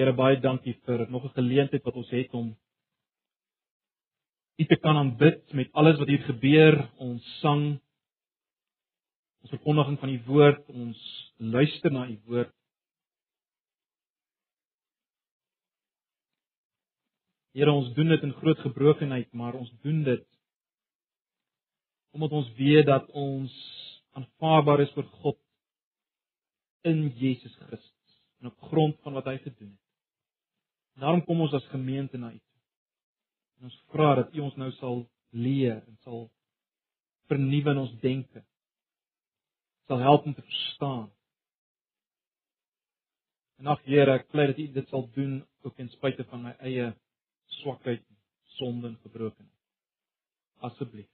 Here baie dankie vir nog 'n geleentheid wat ons het om U te kan aanbid met alles wat hier gebeur, ons sang, ons verkondiging van U woord, ons luister na U woord. Here, ons doen dit in groot gebrokenheid, maar ons doen dit omdat ons weet dat ons aanvaarbaar is vir God in Jesus Christus en op grond van wat hy gedoen het. Daarom kom ons as gemeente na U. En ons vra dat U ons nou sal leer en sal vernuwe in ons denke. Sal help om te verstaan. En ag Here, ek bly dat U dit sal doen ook ten spyte van my eie swakheid, sonde en gebrokenheid. Asseblief.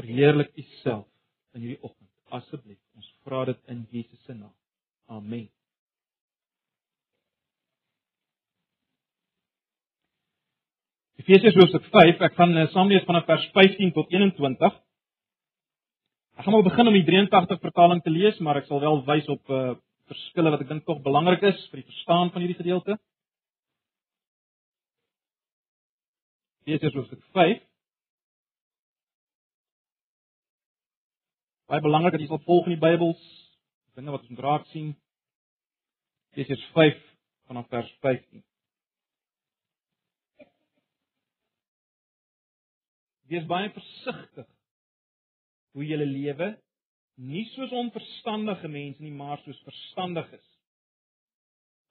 Verheerlik U self in hierdie oggend. Asseblief. Ons vra dit in Jesus se naam. Amen. Efesiërs hoofstuk 5, ek gaan eh, saam lees vanaf vers 15 tot 21. Ek gaan maar begin om die 83 vertaling te lees, maar ek sal wel wys op uh verskille wat ek dink tog belangrik is vir die verstaan van hierdie gedeelte. Efesiërs hoofstuk 5 Baie belangrik dat jy sal volg in die Bybels, dinge wat ons raak sien. Efesiërs 5 vanaf vers 15. Wees baie versigtig hoe jy lewe, nie soos onverstandige mense nie, maar soos verstandiges.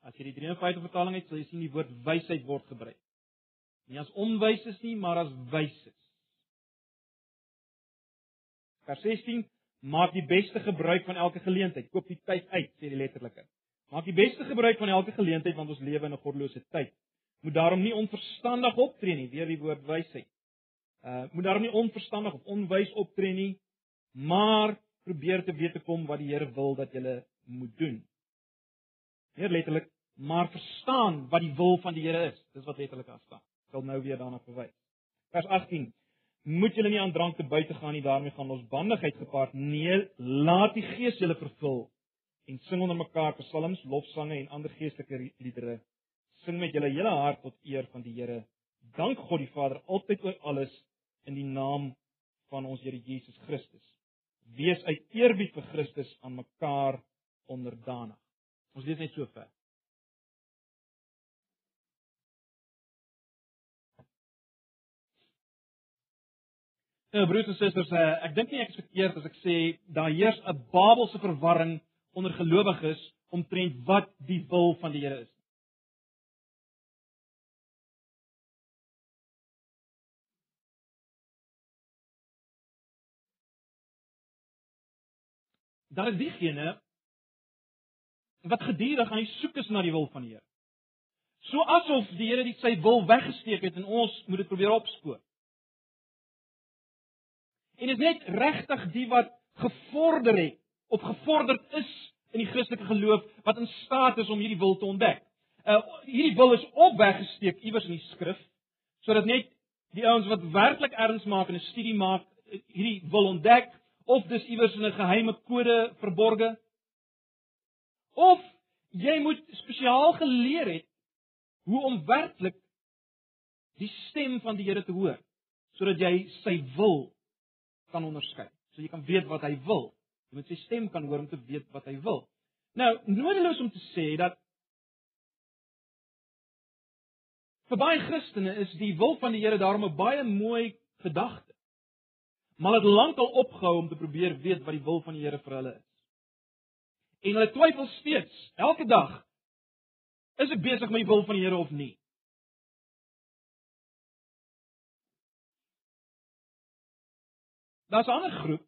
As jy die 53 vertaling het, sal jy sien die woord wysheid word gebruik. Nie as onwyses nie, maar as wyses. Vers 16 Maak die beste gebruik van elke geleentheid. Koop die tyd uit, sê die letterlike. Maak die beste gebruik van elke geleentheid want ons lewe in 'n goddelose tyd. Moet daarom nie onverstandig optree nie, weer die woord wysheid. Uh moet daarom nie onverstandig of onwys optree nie, maar probeer te weet te kom wat die Here wil dat jy moet doen. Meer letterlik, maar verstaan wat die wil van die Here is. Dis wat letterlik daar staan. Ek sal nou weer daarna verwys. Vers 18 moet julle nie aan drank te buite gaan nie, daarmee gaan ons bandigheid gepaard. Nee, laat die Gees julle vervul en sing onder mekaar psalms, lofsange en ander geestelike liedere. Sing met julle hele hart tot eer van die Here. Dank God die Vader altyd oor alles in die naam van ons Here Jesus Christus. Wees uit eerbied vir Christus aan mekaar onderdanig. Ons lees net so ver. Nou broers en susters, eh, ek dink nie ek is verkeerd as ek sê daar heers 'n Babelse verwarring onder gelowiges omtrent wat die wil van die Here is. Daar is diegene wat gedurig aan die soek is na die wil van die Here. So asof die Here dit sy wil weggesteek het en ons moet dit probeer opspoor. En is net regtig die wat gevorder het of gevorderd is in die Christelike geloof wat in staat is om hierdie wil te ontdek. Uh hierdie wil is op weggesteek iewers in die skrif sodat net die ouens wat werklik erns maak en 'n studie maak hierdie wil ontdek of dis iewers in 'n geheime kode verborge of jy moet spesiaal geleer het hoe om werklik die stem van die Here te hoor sodat jy sy wil kan onderskei. So jy kan weet wat hy wil. Jy moet sy stem kan hoor om te weet wat hy wil. Nou, nodeloos om te sê dat vir baie Christene is die wil van die Here daarom 'n baie mooi gedagte. Maar hulle het lankal opgehou om te probeer weet wat die wil van die Here vir hulle is. En hulle twyfel steeds, elke dag, is ek besig met die wil van die Here of nie? Daar's 'n ander groep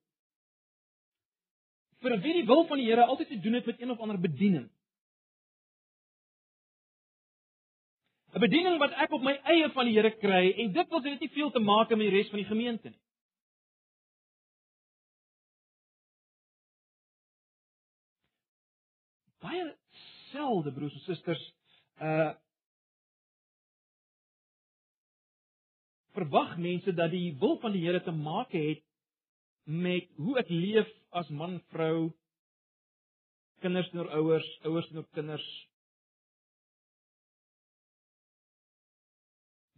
vir wie die wil van die Here altyd te doen het met een of ander bediening. 'n Bediening wat ek op my eie van die Here kry en dit wil dit nie veel te maak met die res van die gemeente nie. baie selde broers en susters uh verwag mense dat die wil van die Here te maak het met hoe ek leef as man, vrou, kinders teenoor ouers, ouers teenoor kinders.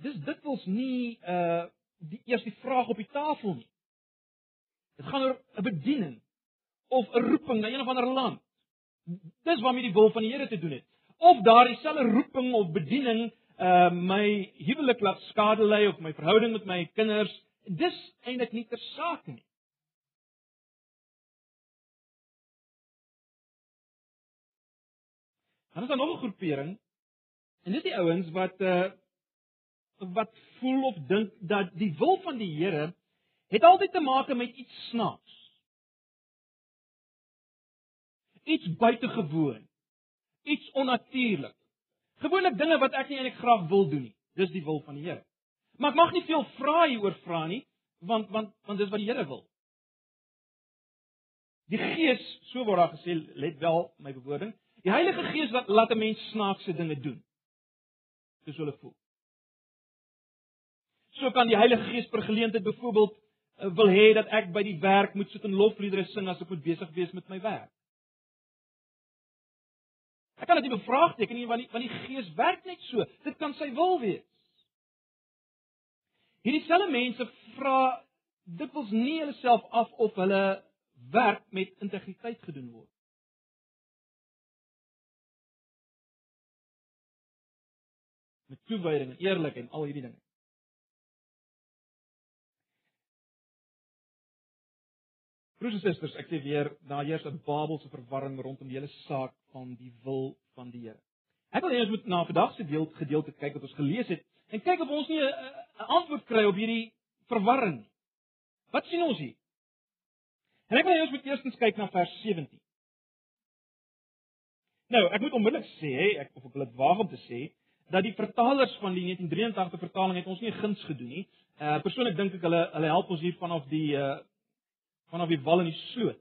Dis dikwels nie uh die eerste vraag op die tafel nie. Dit gaan oor 'n bediening of 'n roeping na een of ander land. Dis waarmee die wil van die Here te doen het. Of daardie selfe roeping of bediening uh my huwelik laat skade ly of my verhouding met my kinders, dis eintlik nie ter saake nie. Dan is daar nog 'n groepering en dis die ouens wat uh wat voel of dink dat die wil van die Here het altyd te maak met iets snaaks. Iets buitengewoon. Iets onnatuurlik. Gewoonlik dinge wat ek nie eintlik graag wil doen nie. Dis die wil van die Here. Maar ek mag nie veel vra hieroor vra nie, want want want dis wat die Here wil. Die Gees, so word daar gesê, let wel my bewoording, die Heilige Gees wat laat 'n mens snaakse dinge doen. Dis hulle voel. So kan die Heilige Gees per geleentheid byvoorbeeld eh, wil hê dat ek by die werk moet sit en lofliedere sing as ek moet besig wees met my werk. Ek kan dit nie bevraagteken nie want die want die Gees werk net so. Dit kan sy wil wees. Hierdie selfe mense vra dikwels nie hulle self af of hulle werk met integriteit gedoen word. Met toewyding en eerlikheid en al hierdie dinge. Broers en susters, ek sê weer, daar heers 'n Babelse verwarring rondom die hele saak van die wil van die Here. Ek wil hê ons moet na vandag se deel gedeelte kyk wat ons gelees het en kyk of ons nie 'n antwoord kry op hierdie verwarring nie. Wat sien ons hier? En ek wil hê ons moet eers kyk na vers 17. Nou, ek moet onmiddellik sê, ek of ek wil waag om te sê, dat die vertalers van die 1983 vertaling het ons nie guns gedoen nie. Uh persoonlik dink ek hulle hulle help ons hier vanaf die uh vanaf die wal in die sloot.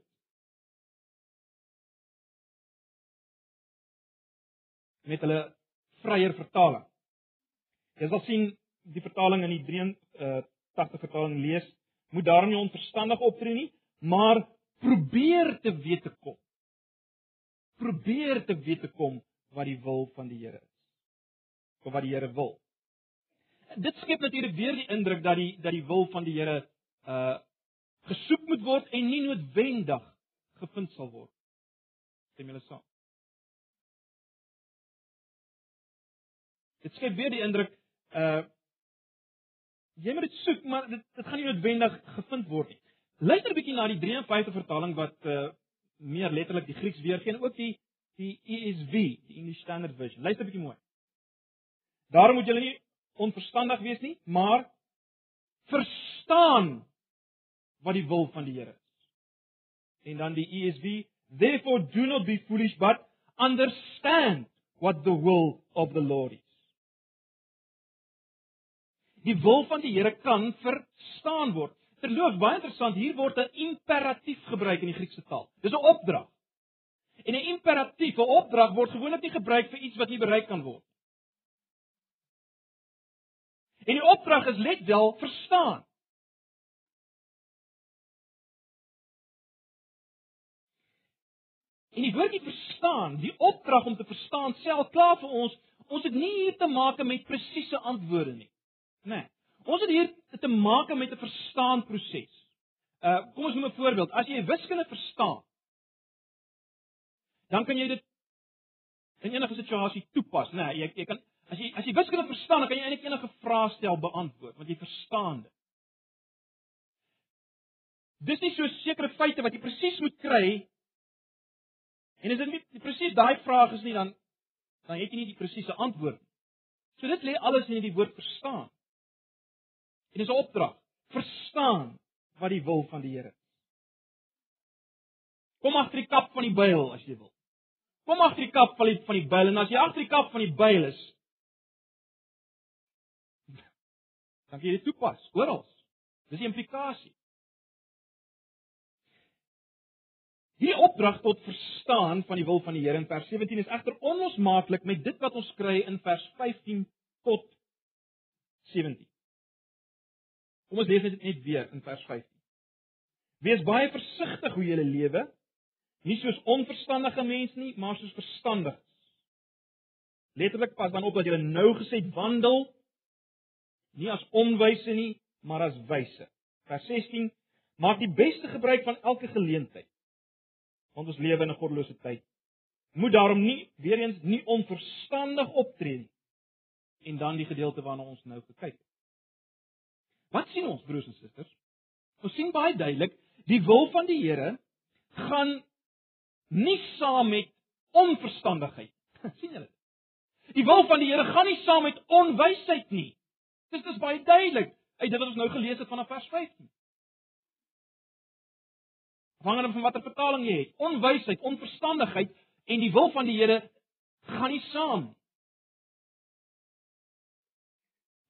Met hulle vryer vertaling. Jy sal sien die vertaling in die 83 vertaling lees, moet daarom nie onverstandig optree nie, maar probeer te weet te kom. Probeer te weet te kom wat die wil van die Here is. Of wat die Here wil. Dit skep natuurlik weer die indruk dat die dat die wil van die Here uh gesoek moet word en nie noodwendig gevind sal word. Stem julle saam? Dit skep weer die indruk uh jy moet dit soek, maar dit dit gaan nie noodwendig gevind word nie. Luister 'n bietjie na die 53 vertaling wat uh meer letterlik die Grieks weergee en ook die die ESV, die English Standard Version. Luister 'n bietjie mooi. Daarom moet julle nie onverstandig wees nie, maar verstaan wat die wil van die Here is. En dan die ESV, therefore do not be foolish but understand what the will of the Lord is. Die wil van die Here kan verstaan word. Terloops, baie interessant, hier word 'n imperatief gebruik in die Griekse taal. Dis 'n opdrag. En 'n imperatief, 'n opdrag word gewoonlik nie gebruik vir iets wat nie bereik kan word. En die opdrag is let wel verstaan. En die woordjie verstaan, die opdrag om te verstaan self klaar vir ons, ons het nie hier te maak met presiese antwoorde nie. Nee. Ons het hier te maak met 'n verstaan proses. Uh kom ons noem 'n voorbeeld. As jy wiskunde verstaan, dan kan jy dit in enige situasie toepas, né? Nee, jy jy kan as jy as jy wiskunde verstaan, dan kan jy eintlik enige vraag stel beantwoord want jy verstaan dit. Dis nie so sekere feite wat jy presies moet kry En as dit nie presies daai vraag is nie dan dan het jy nie die presiese antwoord nie. So dit lê alles in die woord verstaan. En dis 'n opdrag. Verstaan wat die wil van die Here is. Kom agter die kap van die byl as jy wil. Kom agter die kap van die van die byl en as jy agter die kap van die byl is dan kan jy dit toepas oral. Dis die implikasie. Die opdrag tot verstaan van die wil van die Here in vers 17 is egter onlosmaaklik met dit wat ons kry in vers 15 tot 17. Kom ons lees dit net weer in vers 15. Wees baie versigtig hoe jy lewe, nie soos onverstandige mense nie, maar soos verstandiges. Letterlik pas dan op dat jy nou gesê wandel nie as onwyse nie, maar as wyse. Vers 16: Maak die beste gebruik van elke geleentheid. Want ons lewe in 'n goddelose tyd. Moet daarom nie weer eens nie onverstandig optree nie. En dan die gedeelte waarna ons nou gekyk het. Wat sien ons broers en susters? Ons sien baie duidelik, die wil van die Here gaan nie saam met onverstandigheid. sien julle? Die wil van die Here gaan nie saam met onwysheid nie. Dit is baie duidelik uit dit wat ons nou gelees het vanaf vers 15. Afhangende van watter vertaling jy het, onwysheid, onverstandigheid en die wil van die Here gaan nie saam nie.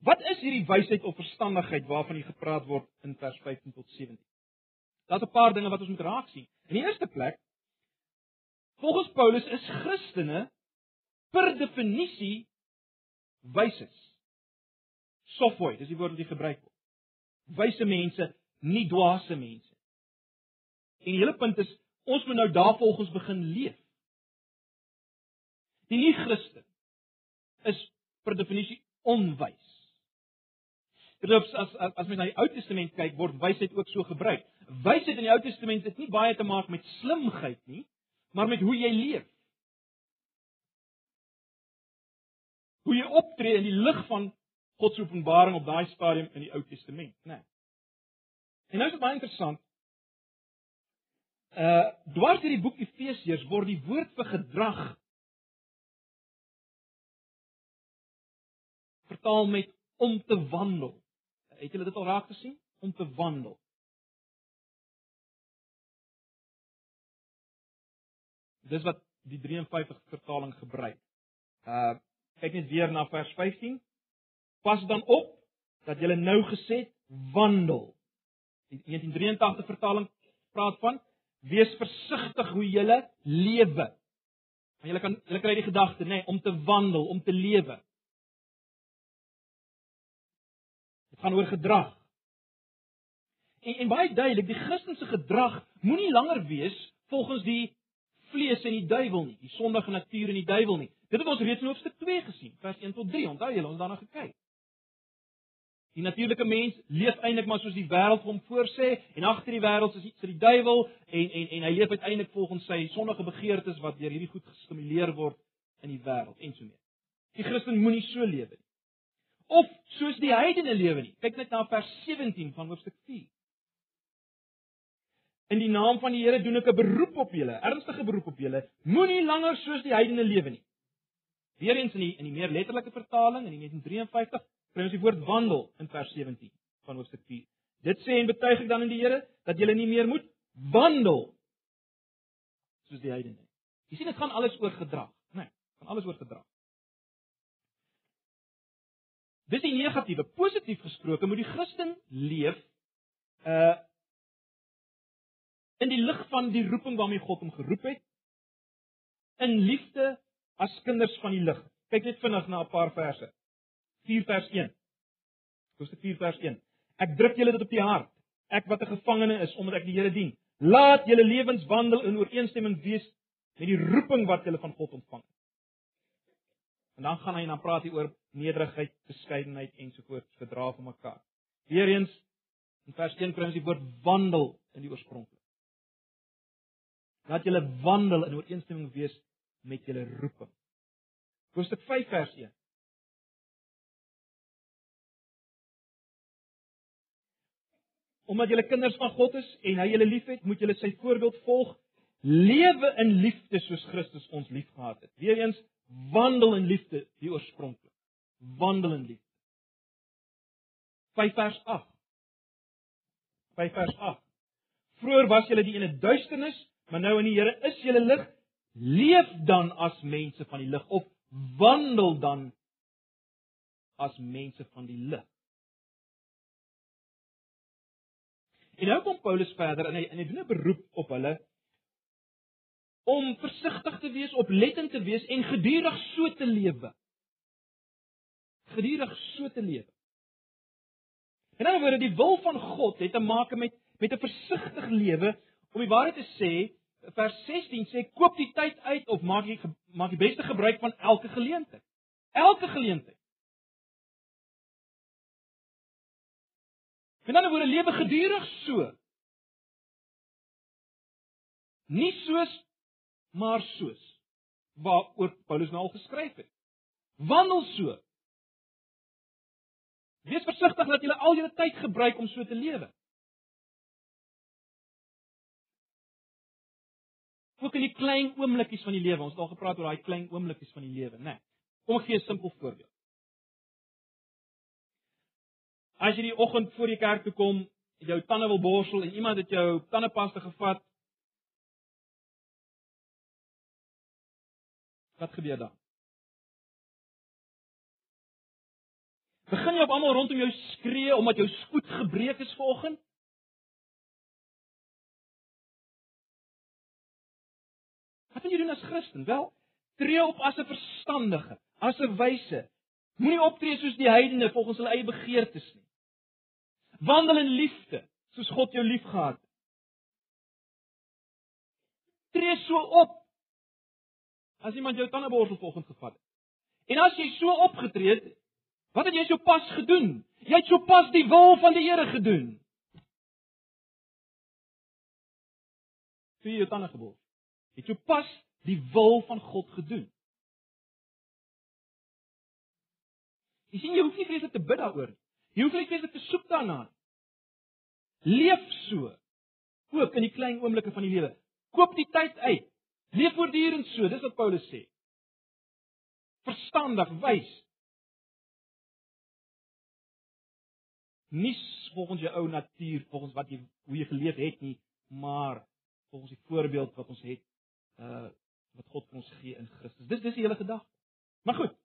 Wat is hierdie wysheid of verstandigheid waarvan hier gepraat word in vers 15 tot 17? Daar's 'n paar dinge wat ons moet raak sien. In die eerste plek, volgens Paulus is Christene per definisie wyses. Sophoi, dis die woord wat hy gebruik word. Wyse mense, nie dwaase mense. En die hele punt is ons moet nou daarvolgens begin leef. Die nie-Christen is per definisie onwys. Terloops as as as mens na die Ou Testament kyk, word wysheid ook so gebruik. Wysheid in die Ou Testament het nie baie te maak met slimheid nie, maar met hoe jy leef. Hoe jy optree in die lig van God se openbaring op daai stadium in die Ou Testament, né? Nee. En nou is dit baie interessant. Uh dwars hierdie boek Efesiërs word die woord vir gedrag vertaal met om te wandel. Het julle dit al raak gesien? Om te wandel. Dis wat die 53 vertaling gebruik. Uh kyk net weer na vers 15. Pas dan op dat julle nou gesê wandel. Die 1983 vertaling praat van wees versigtig hoe julle lewe. En julle kan julle kry die gedagte nê nee, om te wandel, om te lewe. gaan oor gedrag. En en baie duidelik, die Christelike gedrag moenie langer wees volgens die vlees en die duiwel nie, die sondige natuur en die duiwel nie. Dit het ons reeds in hoofstuk 2 gesien, vers 1 tot 3. Onthou julle, ons daarna gekyk. Die natuurlike mens leef eintlik maar soos die wêreld hom voorsê en agter die wêreld is iets vir die duiwel en en en hy leef uiteindelik volgens sy sondige begeertes wat deur hierdie goed gestimuleer word in die wêreld en so mee. Die Christen moenie so lewe nie of soos die heidene lewe nie. Kyk net na vers 17 van hoofstuk 4. In die naam van die Here doen ek 'n beroep op julle, ernstige beroep op julle, moenie langer soos die heidene lewe nie. Weerens in die in die meer letterlike vertaling in die 1953 kry ons die woord wandel in vers 17 van hoofstuk 4. Dit sê en betuig ek dan in die Here dat julle nie meer moet wandel soos die heidene. Jy sien dit gaan alles oor gedrag, né? Nee, gaan alles oor gedrag. Dis die negatiewe. Positief gesproke moet die Christen leef uh in die lig van die roeping waarmee God hom geroep het. In liefde as kinders van die lig. Kyk net vinnig na 'n paar verse. 4 vers 1. Hoofstuk 4 vers 1. Ek druk julle dit op die hart. Ek wat 'n gevangene is omdat ek die Here dien. Laat julle lewens wandel in ooreenstemming wees met die roeping wat julle van God ontvang het. En dan gaan hy dan praat hy oor nederigheid, beskeidenheid ensovoorts, gedra van mekaar. Weereens in vers 1 kry ons die woord wandel in die oorspronklik. Laat julle wandel in ooreenstemming wees met julle roeping. Hoofstuk 5 vers 1. Omdat julle kinders van God is en hy julle liefhet, moet julle sy voorbeeld volg. Lewe in liefde soos Christus ons liefgehad het. Weereens wandel in liefde, die oorspronklik. Wandel in liefde. 5 vers 8. 5 vers 8. Vroer was julle die ene duisternis, maar nou in die Here is julle lig. Leef dan as mense van die lig of wandel dan as mense van die lig. En nou kom Paulus verder en hy en hy doen 'n beroep op hulle om versigtig te wees, oplettend te wees en gedurig so te lewe. Gedurig so te lewe. Dan word dit die wil van God het te maak met met 'n versigtige lewe om die waarheid te sê. Vers 16 sê koop die tyd uit of maak jy maak die beste gebruik van elke geleentheid. Elke geleentheid. Met ander woorde, lewe gedurig so. Nie soos maar soos waaroor Paulus nou al geskryf het. Wandel so. Wees versigtig dat jy al jou tyd gebruik om so te lewe. Ook in die klein oomblikies van die lewe. Ons het al gepraat oor daai klein oomblikies van die lewe, né? Nee. Kom gee 'n simpel voorbeeld. As jy die oggend voor die kerk toe kom, jou tande wil borsel en iemand het jou tandepasta gevat, wat gebeur dan? Begin jy op almal rondom jou skree omdat jou spoed gebreek is vanoggend? Wat moet jy doen as Christen? Wel, tree op as 'n verstandige, as 'n wyse. Moenie optree soos die heidene volgens hulle eie begeertes nie. Wandel in liefde, soos God jou liefgehad het. Tree so op as iemand jou tandeborsel vanoggend gevat het. En as jy so opgetree het, wat het jy sopas gedoen? Jy het sopas die wil van die Here gedoen. Vir jou tande geborsel. Het jy pas die wil van God gedoen? Jy sien jy hoef nie vreeslik te bid daaroor nie. Jy hoef nie vreeslik te soek daarna. Leef so. Ook in die klein oomblikke van die lewe. Koop die tyd uit. Leef voortdurend so, dis wat Paulus sê. Verstandig, wys. Nie volgens jou ou natuur, volgens wat jy hoe jy geleef het nie, maar volgens die voorbeeld wat ons het uh wat God vir ons gee in Christus. Dis dis die hele gedagte. Maar goed.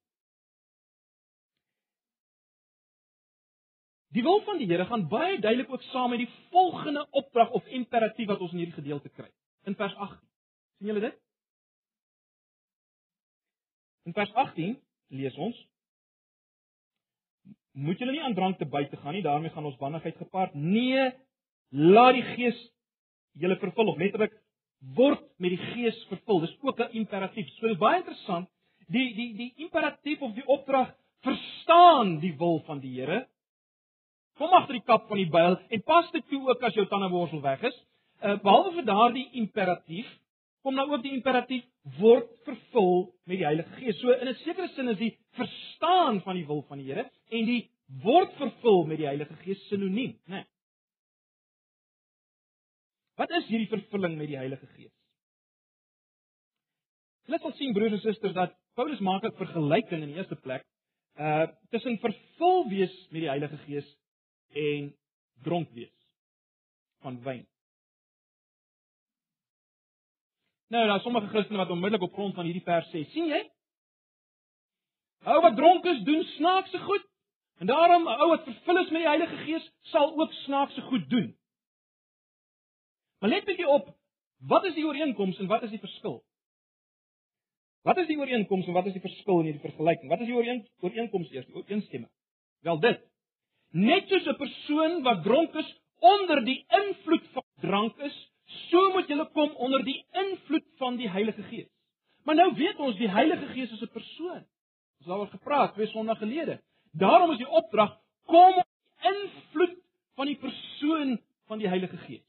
Die wil van die Here gaan baie duidelik ook saam met die volgende opdrag of imperatief wat ons in hierdie gedeelte kry. In vers 18. sien julle dit? In vers 18 lees ons: Moet julle nie aan drank te buite gaan nie, daarmee gaan ons bannigheid gepaard. Nee, laat die Gees julle vervul of letterlik word met die Gees vervul. Dis ook 'n imperatief. So dis baie interessant. Die die die imperatief of die opdrag verstaan die wil van die Here. Kom agter die kap van die byl en pas dit toe ook as jou tandeborsel weg is. Uh, behalwe vir daardie imperatief, kom nou ook die imperatief word vervul met die Heilige Gees. So in 'n sekere sin is die verstaan van die wil van die Here en die word vervul met die Heilige Gees sinoniem, né? Nee. Wat is hierdie vervulling met die Heilige Gees? Let ons sien broers en susters dat Paulus maak 'n vergelyking in die eerste plek uh tussen vervul wees met die Heilige Gees en dronk wees van wyn. Nou, daar sommige Christene wat onmiddellik op grond van hierdie vers sê, sien jy? Ou wat dronk is, doen snaakse goed. En daarom 'n ou wat vervul is met die Heilige Gees, sal ook snaakse goed doen. Maar let bietjie op, wat is die ooreenkoms en wat is die verskil? Wat is die ooreenkoms en wat is die verskil in hierdie vergelyking? Wat is die ooreenkoms eers? Die ooreenstemming. Wel dit. Net soos 'n persoon wat dronk is onder die invloed van drank is, so moet jy kom onder die invloed van die Heilige Gees. Maar nou weet ons die Heilige Gees is 'n persoon. Ons het daaroor gepraat twee Sondae gelede. Daarom is die opdrag kom die invloed van die persoon van die Heilige Gees.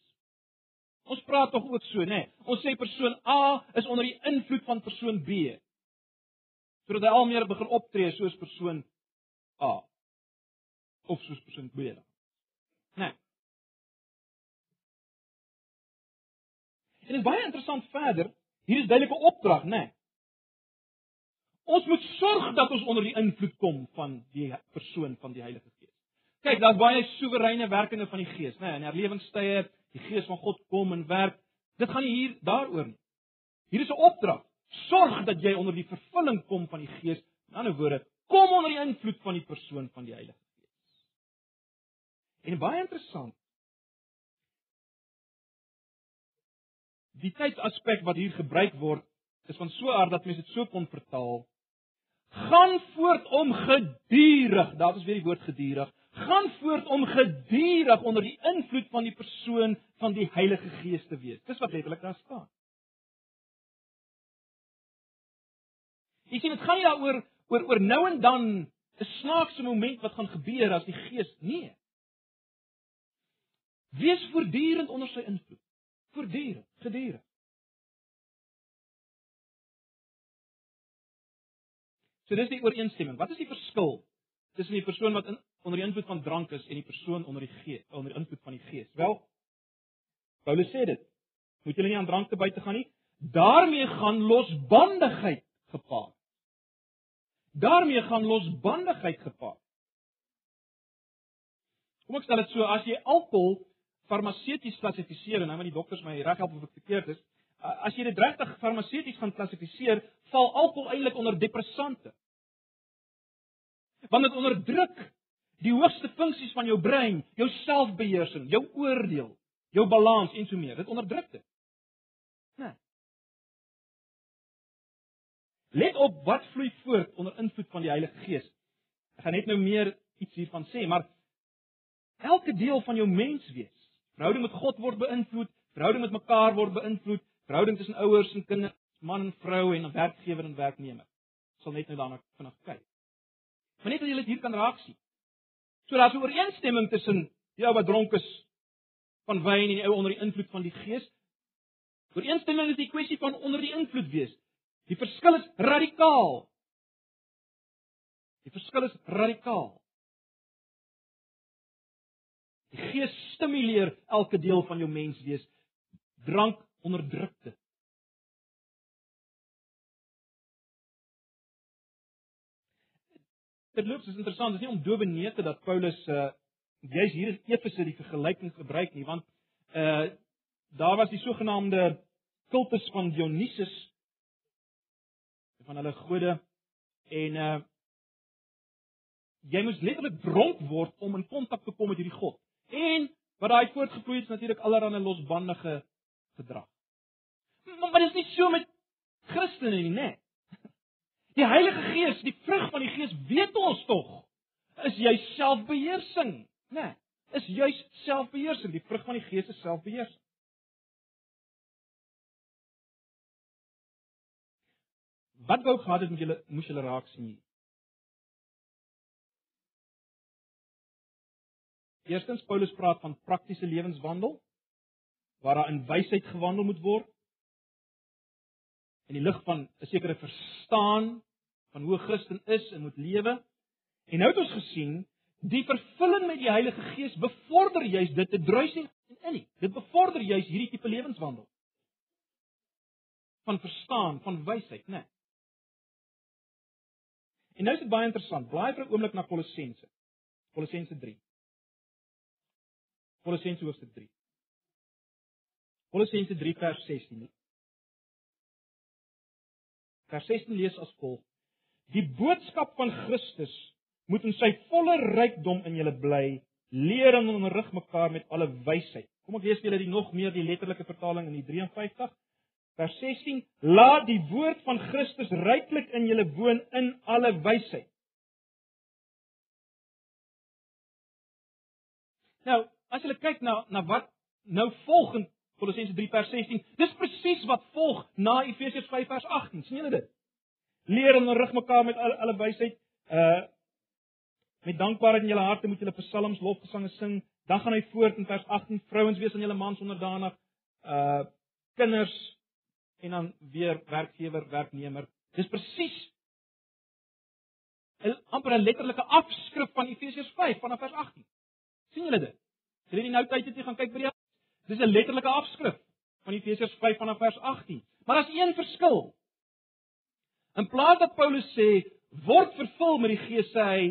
Ons praat tog ook so, né? Nee. Ons sê persoon A is onder die invloed van persoon B. Sodat hy al meer begin optree soos persoon A of soos persoon B. Né? Nee. En dit is baie interessant verder. Hier is duidelike opdrag, né? Nee. Ons moet sorg dat ons onder die invloed kom van die persoon van die Heilige Gees. Kyk, daar's baie soewereine werkinge van die Gees, né? Nee, in herlewingstye die Gees van God kom en werk. Dit gaan nie hier daaroor nie. Hier is 'n opdrag. Sorg dat jy onder die vervulling kom van die Gees. In ander woorde, kom onder die invloed van die persoon van die Heilige. En baie interessant. Die tydsaspek wat hier gebruik word, is van so 'n aard dat mense dit so kon vertaal. Gaan voort om gedurig, daar is weer die woord gedurig, gaan voort om gedurig onder die invloed van die persoon van die Heilige Gees te wees. Dis wat letterlik daar staan. Ek sien dit gaan nie daaroor oor oor nou en dan 'n snaakse moment wat gaan gebeur as die Gees nee. Wees voortdurend onder sy invloed. Voortdurend, gedurig. So dis die ooreenstemming. Wat is die verskil tussen die persoon wat in onder die invloed van drank is en die persoon onder die gees, onder die invloed van die gees? Wel, Paulus sê dit. Moet julle nie aan drank te buite gaan nie. daarmee gaan losbandigheid gepaard. daarmee gaan losbandigheid gepaard. Kom ek stel dit so, as jy alkohol farmaseuties klassifiseer en nou met die dokters my reg help of ek verkeerd is, as jy dit regtig farmaseuties gaan klassifiseer, val alkohol eintlik onder depressante. Want dit onderdruk die hoogste funksies van jou brein, jou selfbeheersing, jou oordeel, jou balans en so meer. Dit onderdruk dit. Nee. Let op wat vloei voort onder invloed van die Heilige Gees. Ek gaan net nou meer iets hiervan sê, maar elke deel van jou menswees, verhouding met God word beïnvloed, verhouding met mekaar word beïnvloed, verhouding tussen ouers en kinders, man en vrou en werkgewer en werknemer. Ek sal net nou daarna vinnig kyk. Maar net dat julle dit hier kan raak sien. So daar's 'n ooreenstemming tussen die ou wat dronk is van wyn en die ou onder die invloed van die Gees. Ooreenstemming is die kwessie van onder die invloed wees. Die verskil is radikaal. Die verskil is radikaal. Die Gees stimuleer elke deel van jou menswees. Drank onderdruk dit. Terloops is interessant, dit is nie om dowe neete dat Paulus uh juis hier in Efese die vergelyking gebruik nie, want uh daar was die sogenaamde kultus van Dionysus van hulle gode en uh jy moes letterlik dronk word om in kontak te kom met hierdie god. En wat daai voortgevloei het natuurlik allerlei losbandige gedrag. Maar, maar dit is nie so met Christene nie, né? Die Heilige Gees, die vrug van die Gees, weet ons tog, is jy selfbeheersing, né? Is juis selfbeheersing, die vrug van die Gees is selfbeheersing. Wat wou gehad het met julle moes julle raak sien. Eerstens Paulus praat van praktiese lewenswandel waar daar in wysheid gewandel moet word in die lig van 'n sekere verstaan van hoe 'n Christen is en moet lewe. En nou het ons gesien die vervulling met die Heilige Gees bevorder juis dit te druis en in nie. Dit bevorder juis hierdie tipe lewenswandel van verstaan, van wysheid, né? Nee. En nou is dit baie interessant. Blaai vir 'n oomblik na Kolossense. Kolossense 3. Kolossense hoofstuk 3. Kolossense 3 vers 16. Vers 16 lees as volg: Die boodskap van Christus moet in sy volle rykdom in julle bly, leer en onderrig mekaar met alle wysheid. Kom ek lees vir julle die nog meer die letterlike vertaling in die 53. Vers 16: Laat die woord van Christus ryklik in julle woon in alle wysheid. Nou, as jy kyk na na wat nou volgend Kolossense 3 vers 16, dis presies wat volg na Efesiërs 5 vers 18. sien julle dit? Leer en rig mekaar met alle, alle wysheid. Uh met dankbaarheid in julle harte moet julle psalms, lofgesange sing. Dan gaan hy voort in vers 18: Vrouens wees aan julle mans onderdanig. Uh kinders en dan weer werkgewer, werknemer. Dis presies 'n amper 'n letterlike afskrif van Efesiërs 5 vanaf vers 18. sien julle dit? As jy nou tyd het jy gaan kyk by die Dis 'n letterlike afskrif van Efesiërs 5 vanaf vers 18. Maar daar's een verskil. In plaas dat Paulus sê word vervul met die Gees sê hy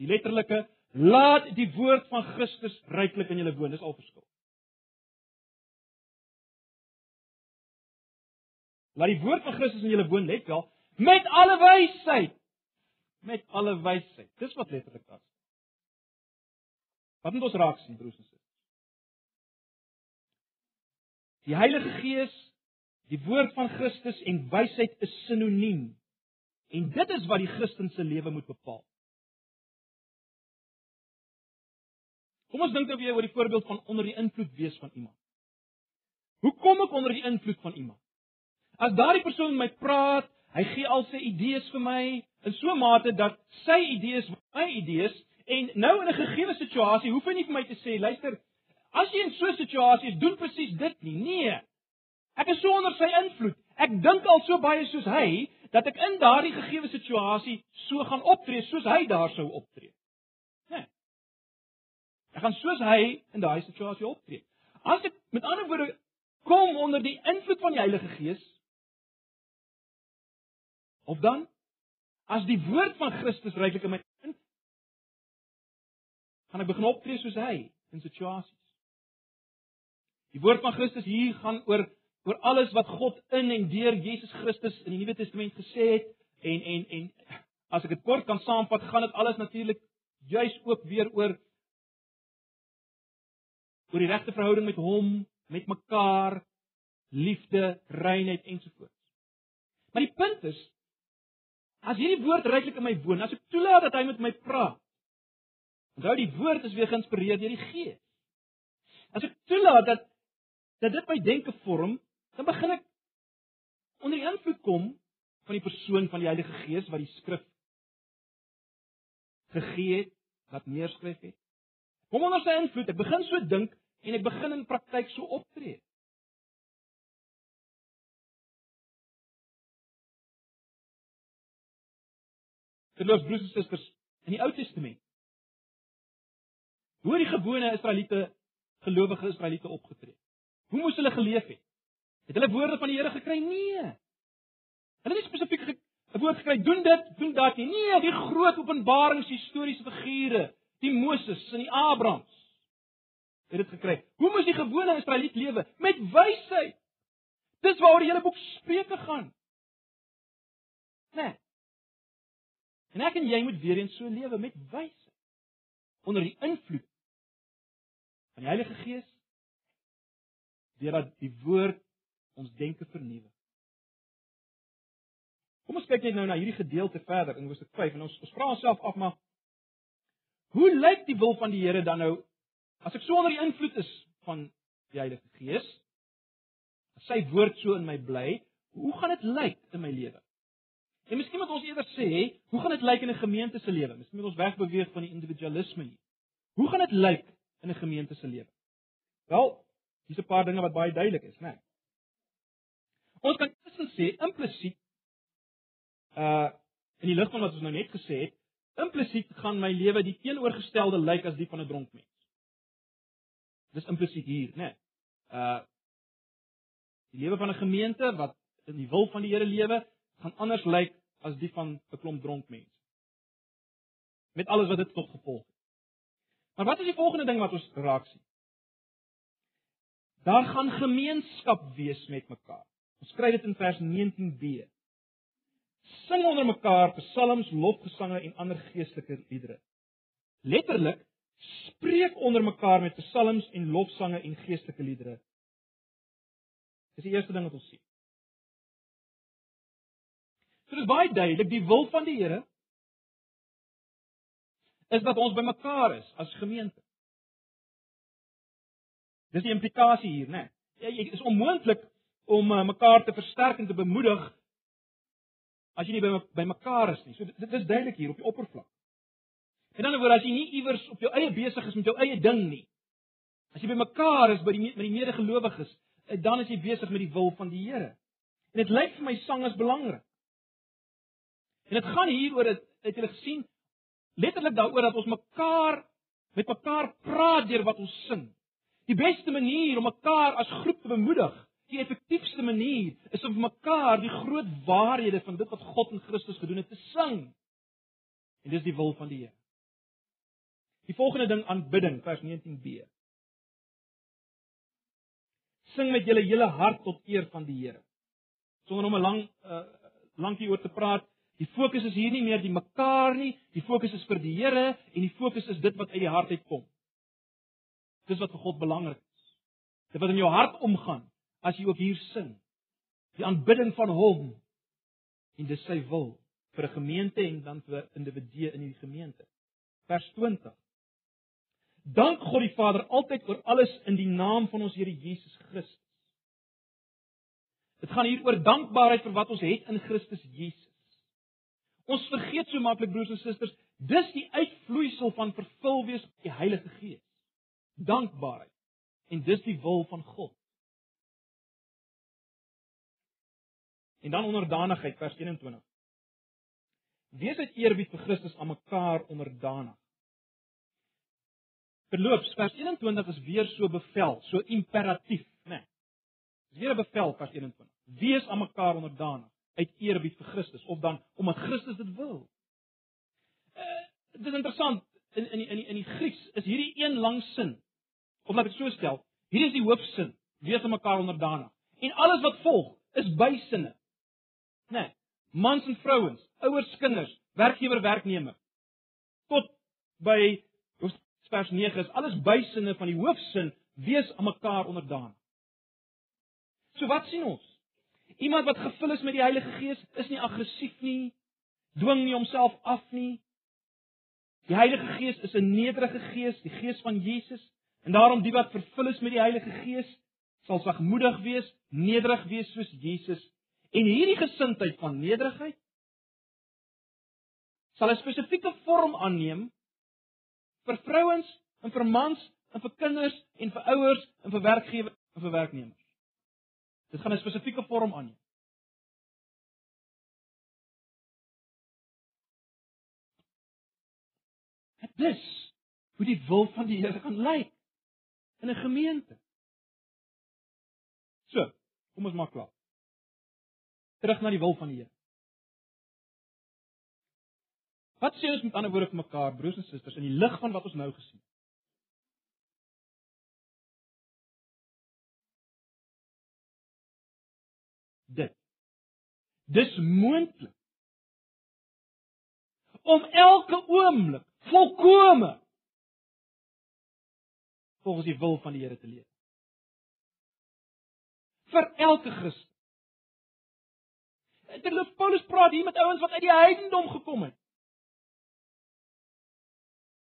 die letterlike laat die woord van Christus ryklik in julle woon. Dis al verskil. Laat die woord van Christus in julle woon, let wel, met alle wysheid. Met alle wysheid. Dis wat letterlik staan. Wat moet ons raak sien, broers en susters? Die Heilige Gees, die woord van Christus en wysheid is sinoniem. En dit is wat die Christen se lewe moet bepaal. Kom ons dink nou weer oor die voorbeeld van onder die invloed wees van iemand. Hoe kom ek onder die invloed van iemand? As daardie persoon met my praat, hy gee al sy idees vir my in so 'n mate dat sy idees my idees en nou in 'n gegeewe situasie hoef hy nie vir my te sê, luister, as jy in so 'n situasie is, doen presies dit nie. Nee. Ek is so onder sy invloed. Ek dink al so baie soos hy dat ek in daardie gegeewe situasie so gaan optree soos hy daar sou optree. Nee. Ek gaan soos hy in daai situasie optree. As ek met ander woorde kom onder die invloed van die Heilige Gees of dan as die woord van Christus ryklik in my gaan ek begin optree soos hy in situasies. Die woord van Christus hier gaan oor oor alles wat God in en deur Jesus Christus in die Nuwe Testament gesê het en en en as ek dit kort kan saamvat, gaan dit alles natuurlik juis ook weer oor oor die regte verhouding met hom, met mekaar, liefde, reinheid ensovoorts. Maar die punt is as hierdie woord ryklik in my woon, as ek toelaat dat hy met my praat. Onthou die woord is weer geïnspireer deur die Gees. As ek toelaat dat dat dit my denke vorm, dan begin ek onder invloed kom van die persoon van die Heilige Gees wat die skrif gegee het, wat neerskryf het. Kom onder sy invloed, ek begin so dink en ek begin in praktyk so optree. Geloofs broers en susters, in die Ou Testament. Hoe die gewone Israeliete, gelowige Israeliete opgetree. Hoe moes hulle geleef het? Het hulle woorde van die Here gekry? Nee. Hulle het nie spesifiek 'n woord gekry, doen dit, doen dat nie. Nee, die groot openbarings, historiese figure, die Moses en die Abrahams het dit gekry. Hoe moes die gewone Israeliet lewe? Met wysheid. Dis waaroor die hele boek Spreuke gaan. Nee. En ek en jy moet weer eens so lewe met wysheid. Onder die invloed van die Heilige Gees deurdat die woord ons denke vernuwe. Kom ons kyk net nou na hierdie gedeelte verder in Hoofstuk 5 en ons, ons vra onsself af maar hoe lyk die wil van die Here dan nou as ek so onder die invloed is van die Heilige Gees? As sy woord so in my bly, hoe gaan dit lyk in my lewe? En miskien moet ons eerder sê, hoe gaan dit lyk in 'n gemeente se lewe? Miskien moet ons wegbeweeg van die individualisme hier. Hoe gaan dit lyk in 'n gemeente se lewe? Wel, hier's 'n paar dinge wat baie duidelik is, né? Nee. Ons kan tussen sê implisiet uh in die lig van wat ons nou net gesê het, implisiet gaan my lewe die teenoorgestelde lyk as die van 'n dronk mens. Dis implisiet hier, né? Nee. Uh die lewe van 'n gemeente wat in die wil van die Here lewe, gaan anders lyk as die van 'n klomp dronk mense. Met alles wat dit tot gevolg het. Maar wat is die volgende ding wat ons raak sien? Daar gaan gemeenskap wees met mekaar. Ons skryf dit in vers 19b. Sing onder mekaar psalms, lofgesange en ander geestelike liedere. Letterlik spreek onder mekaar met psalms en lofsange en geestelike liedere. Dis die eerste ding wat ons sien. So dit is baie duidelik die wil van die Here is dat ons bymekaar is as gemeente. Dis die implikasie hier, né? Nee. Dit is onmoontlik om uh, mekaar te versterk en te bemoedig as jy nie by by mekaar is nie. So dit is duidelik hier op die oppervlak. En dan word as jy nie iewers op jou eie besig is met jou eie ding nie. As jy by mekaar is by die met die medegelowiges, eh, dan is jy besig met die wil van die Here. En dit lyk vir my sang is belangrik. En dit gaan hier oor dit het julle gesien letterlik daaroor dat ons mekaar met mekaar praat deur wat ons sing. Die beste manier om mekaar as groep te bemoedig, die effektiefste manier is om mekaar die groot waarhede van dit wat God in Christus gedoen het te sing. En dis die wil van die Here. Die volgende ding aanbidding vers 19b. Sing met julle hele hart tot eer van die Here. Sonder om 'n lang uh, lankie oor te praat, Die fokus is hier nie meer die mekaar nie, die fokus is vir die Here en die fokus is dit wat uit die hart uitkom. Dis wat vir God belangrik is. Dit wat in jou hart omgaan as jy ook hier sing. Die aanbidding van Hom en dis sy wil vir 'n gemeente en dan vir individue in die gemeente. Vers 20. Dank God die Vader altyd oor alles in die naam van ons Here Jesus Christus. Dit gaan hier oor dankbaarheid vir wat ons het in Christus Jesus. Ons vergeet so maklik broers en susters, dis die uitvloeisel van vervul wees met die Heilige Gees. Dankbaarheid. En dis die wil van God. En dan onderdanigheid vers 21. Wees uit eerbied vir Christus aan mekaar onderdanig. Verloops vers 21 is weer so bevel, so imperatief, né? Nee. Dis weer 'n bevel vers 21. Wees aan mekaar onderdanig uit eerbied vir Christus of dan omdat Christus dit wil. Uh, dit is interessant in in in in die Grieks is hierdie een lang sin. Of laat ek so stel, hier is die hoofsin, wees aan mekaar onderdanig. En alles wat volg is bysinne. Né? Nee, mans en vrouens, ouers, kinders, werkgewer, werknemer. Tot by vers 9 is alles bysinne van die hoofsin, wees aan mekaar onderdanig. So wat sien ons? Iemand wat gevul is met die Heilige Gees is nie aggressief nie, dwing nie homself af nie. Die Heilige Gees is 'n nederige gees, die gees van Jesus, en daarom die wat vervul is met die Heilige Gees sal sagmoedig wees, nederig wees soos Jesus. En hierdie gesindheid van nederigheid sal 'n spesifieke vorm aanneem vir vrouens en vir mans en vir kinders en vir ouers en vir werkgewers en vir werknemers. Dit gaan 'n spesifieke vorm aan. Dit is hoe die wil van die Here kan lyk in 'n gemeente. So, kom ons maak klaar. Terug na die wil van die Here. Wat sê ons met ander woorde vir mekaar, broers en susters, in die lig van wat ons nou gesien het? Dit. Dis moontlik om elke oomblik volkome volgens die wil van die Here te leef. Vir elke Christen. Terwyl Paulus praat hier met ouens wat uit die heidendom gekom het.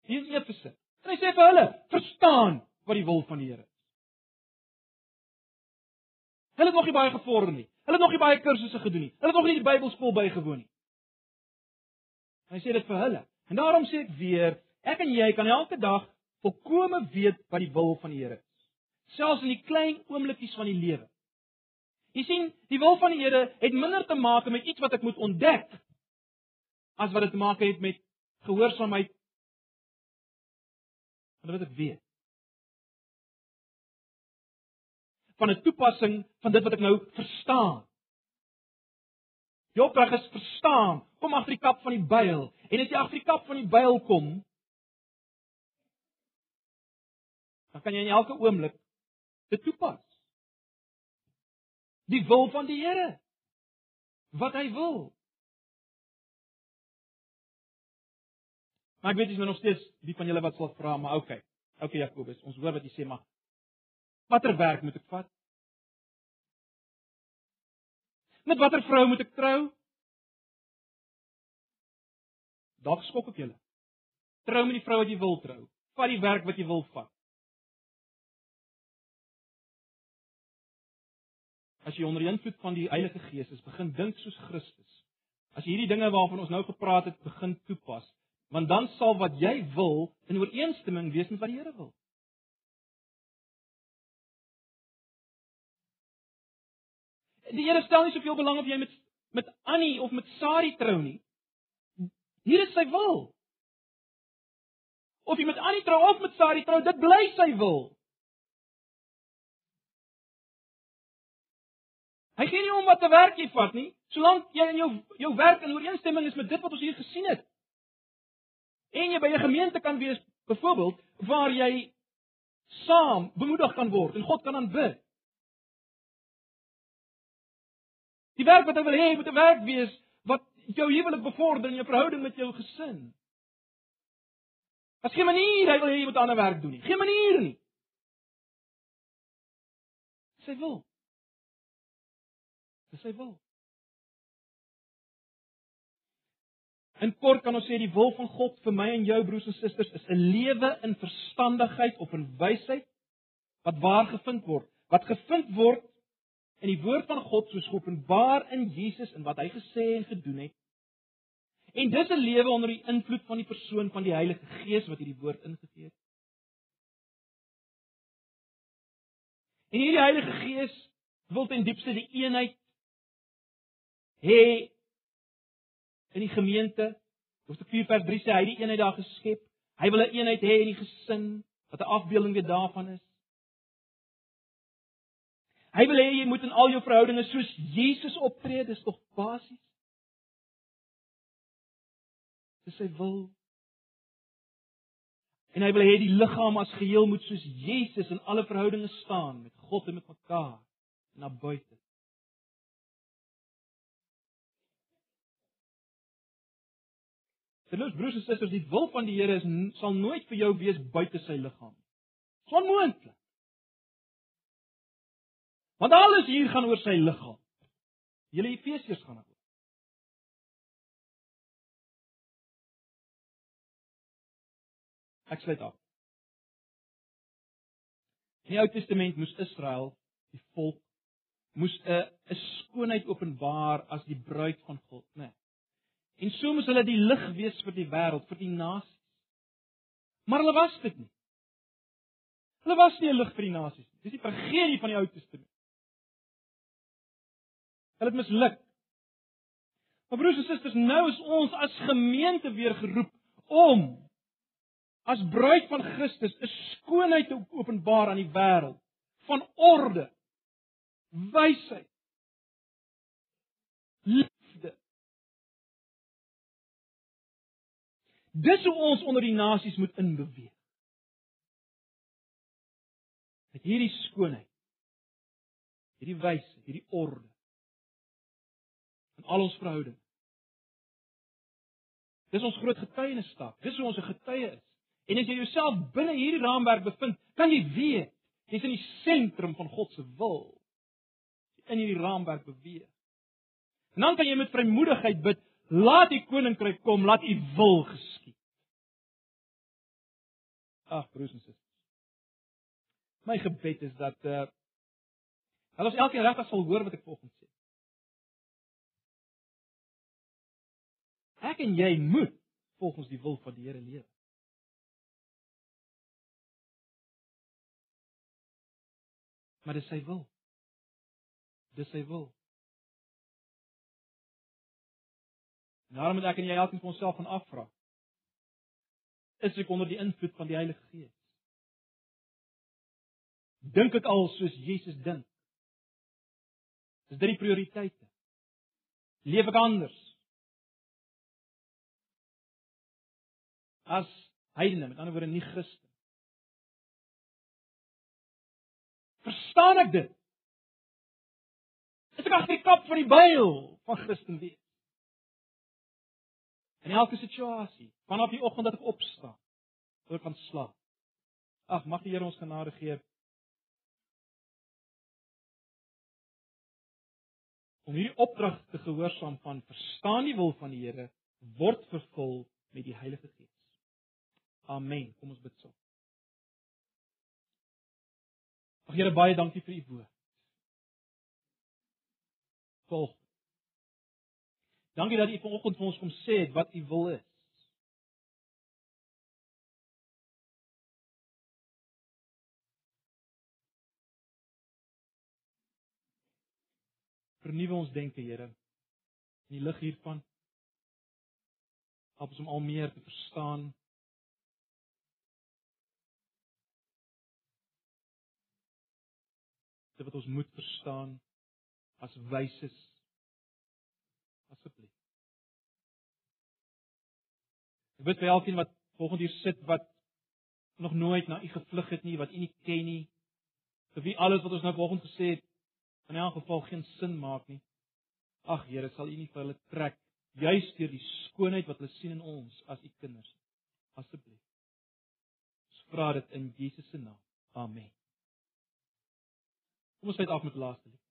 Hier is Efese. En hy sê vir hulle, verstaan wat die wil van die Here is. Hulle het nog nie baie gevorder nie. Hulle het nog nie baie kursusse gedoen nie. Hulle het nog nie die Bybelskool bygewoon nie. Hy sê dit vir hulle. En daarom sê ek weer, ek en jy kan elke dag volkome weet wat die wil van die Here is. Selfs in die klein oomblikies van die lewe. Jy sien, die wil van die Here het minder te maak met iets wat ek moet ontdek as wat dit te maak het met gehoorsaamheid van wat ek weet. Van 'n toepassing van dit wat ek nou verstaan. Jou opdrag is verstaan. Kom agter die kap van die byl en as jy agter die kap van die byl kom, dan kan jy in elke oomblik dit toepas. Die wil van die Here. Wat hy wil. Maar ek weet dis nog steeds die van julle wat sal vra, maar okay. Okay Jakobus, ons hoor wat jy sê, maar watter werk moet ek vat? Met watter vrou moet ek trou? Dalk skok ek julle. Trou met die vrou wat jy wil trou. Vat die werk wat jy wil vat. As jy onder invloed van die Heilige Gees is, begin dink soos Christus. As jy hierdie dinge waarvan ons nou gepraat het, begin toepas, want dan sal wat jy wil in ooreenstemming wees met wat die Here wil. Die Here stel nie soveel belang of jy met met Annie of met Sari trou nie. Hier is sy wil. Of jy met Annie trou of met Sari trou, dit bly sy wil. Hy gee nie om wat te werk jy vat nie, solank jy in jou jou werk in ooreenstemming is met dit wat ons hier gesien het en jy by 'n gemeente kan wees byvoorbeeld waar jy saam bemoedig kan word en God kan aanbid. Die werk wat hy wil hê moet 'n werk wees wat jou huwelik bevorder in jou verhouding met jou gesin. As geen manier hy wil hê jy moet ander werk doen nie. Geen manier nie. Sy wil. Sy wil. In kort kan ons sê die wil van God vir my en jou broers en susters is 'n lewe in verstandigheid of in wysheid wat waar gevind word, wat gevind word in die woord van God soos geopenbaar in Jesus en wat hy gesê en gedoen het. En dis 'n lewe onder die invloed van die persoon van die Heilige Gees wat hierdie woord ingegee het. En hierdie Heilige Gees wil ten diepste die eenheid hê in die gemeente. Hoofstuk 4 vers 3 sê hy het die eenheid daar geskep. Hy wil 'n eenheid hê in die gesin wat 'n afbeelding weer daarvan is. Hy wil hê jy moet in al jou verhoudinge soos Jesus optree, dis tog basies. Dis sy wil. En hy wil hê die liggaam as geheel moet soos Jesus in alle verhoudinge staan met God en met mekaar en na buite. Terloops broers en susters, die wil van die Here is sal nooit vir jou wees buite sy liggaam. Dis onmoontlik. Want alles hier gaan oor sy liggaam. Julle Efesiërs gaan daaroor. Ek sluit af. In die Ou Testament moes Israel, die volk, moes 'n 'n skoonheid openbaar as die bruid van God, né? Nee. En so moes hulle die lig wees vir die wêreld, vir die nasies. Maar hulle was dit nie. Hulle was nie 'n lig vir die nasies nie. Dis die tragedie van die Ou Testament. Hulle het misluk. Maar broers en susters, nou is ons as gemeente weer geroep om as bruid van Christus 'n skoonheid te openbaar aan die wêreld van orde, wysheid, liefde. Dis hoe ons onder die nasies moet inbeweeg. Met hierdie skoonheid, hierdie wysheid, hierdie orde in al ons verhoudinge. Dis ons groot getuienisstap. Dis hoe ons 'n getuie is. En as jy jouself binne hierdie raamwerk bevind, kan jy weet jy's in die sentrum van God se wil. In hierdie raamwerk beweeg. En dan kan jy met vrymoedigheid bid, laat die koninkryk kom, laat u wil geskied. Ag, broers en susters. My gebed is dat uh dat ons elkeen regtig sal hoor wat ek volgens sê. Ek en jy moet volgens die wil van die Here leef. maar dis sy wil. Dis sy wil. Daarom moet ek en jy elkeen vir onsself gaan afvra. Is ek onder die invloed van die Heilige Gees? Dink ek al soos Jesus dink? Is dit die prioriteite? Leef ek anders? As heidene, met ander woorde nie Christen. Verstaan ek dit? Is ek agter die kap van die byl van Christen wees? In elke situasie, vanaf die oggend dat ek opstaan tot ek gaan slaap. Ag, mag die Here ons genade gee. Om hierdie opdrag te gehoorsaam van verstaan die wil van die Here word vervul met die Heilige Gees. Amen. Kom ons bid saam. Ag Here baie dankie vir u woord. Volg. Dankie dat u vanoggend vir ons kom sê wat u wil is. Vernuwe ons denke, Here. In die lig hiervan help ons om al meer te verstaan dit wat ons moet verstaan as wyses asseblief. Ek weet vir elkeen wat volgende hier sit wat nog nooit na u gevlug het nie, wat u nie ken nie, vir wie alles wat ons nou volgende gesê het in elk geval geen sin maak nie. Ag Here, sal u nie vir hulle trek juis deur die skoonheid wat hulle sien in ons as u kinders. Asseblief. Ons vra dit in Jesus se naam. Amen. Kom ons sluit af met die laaste lied.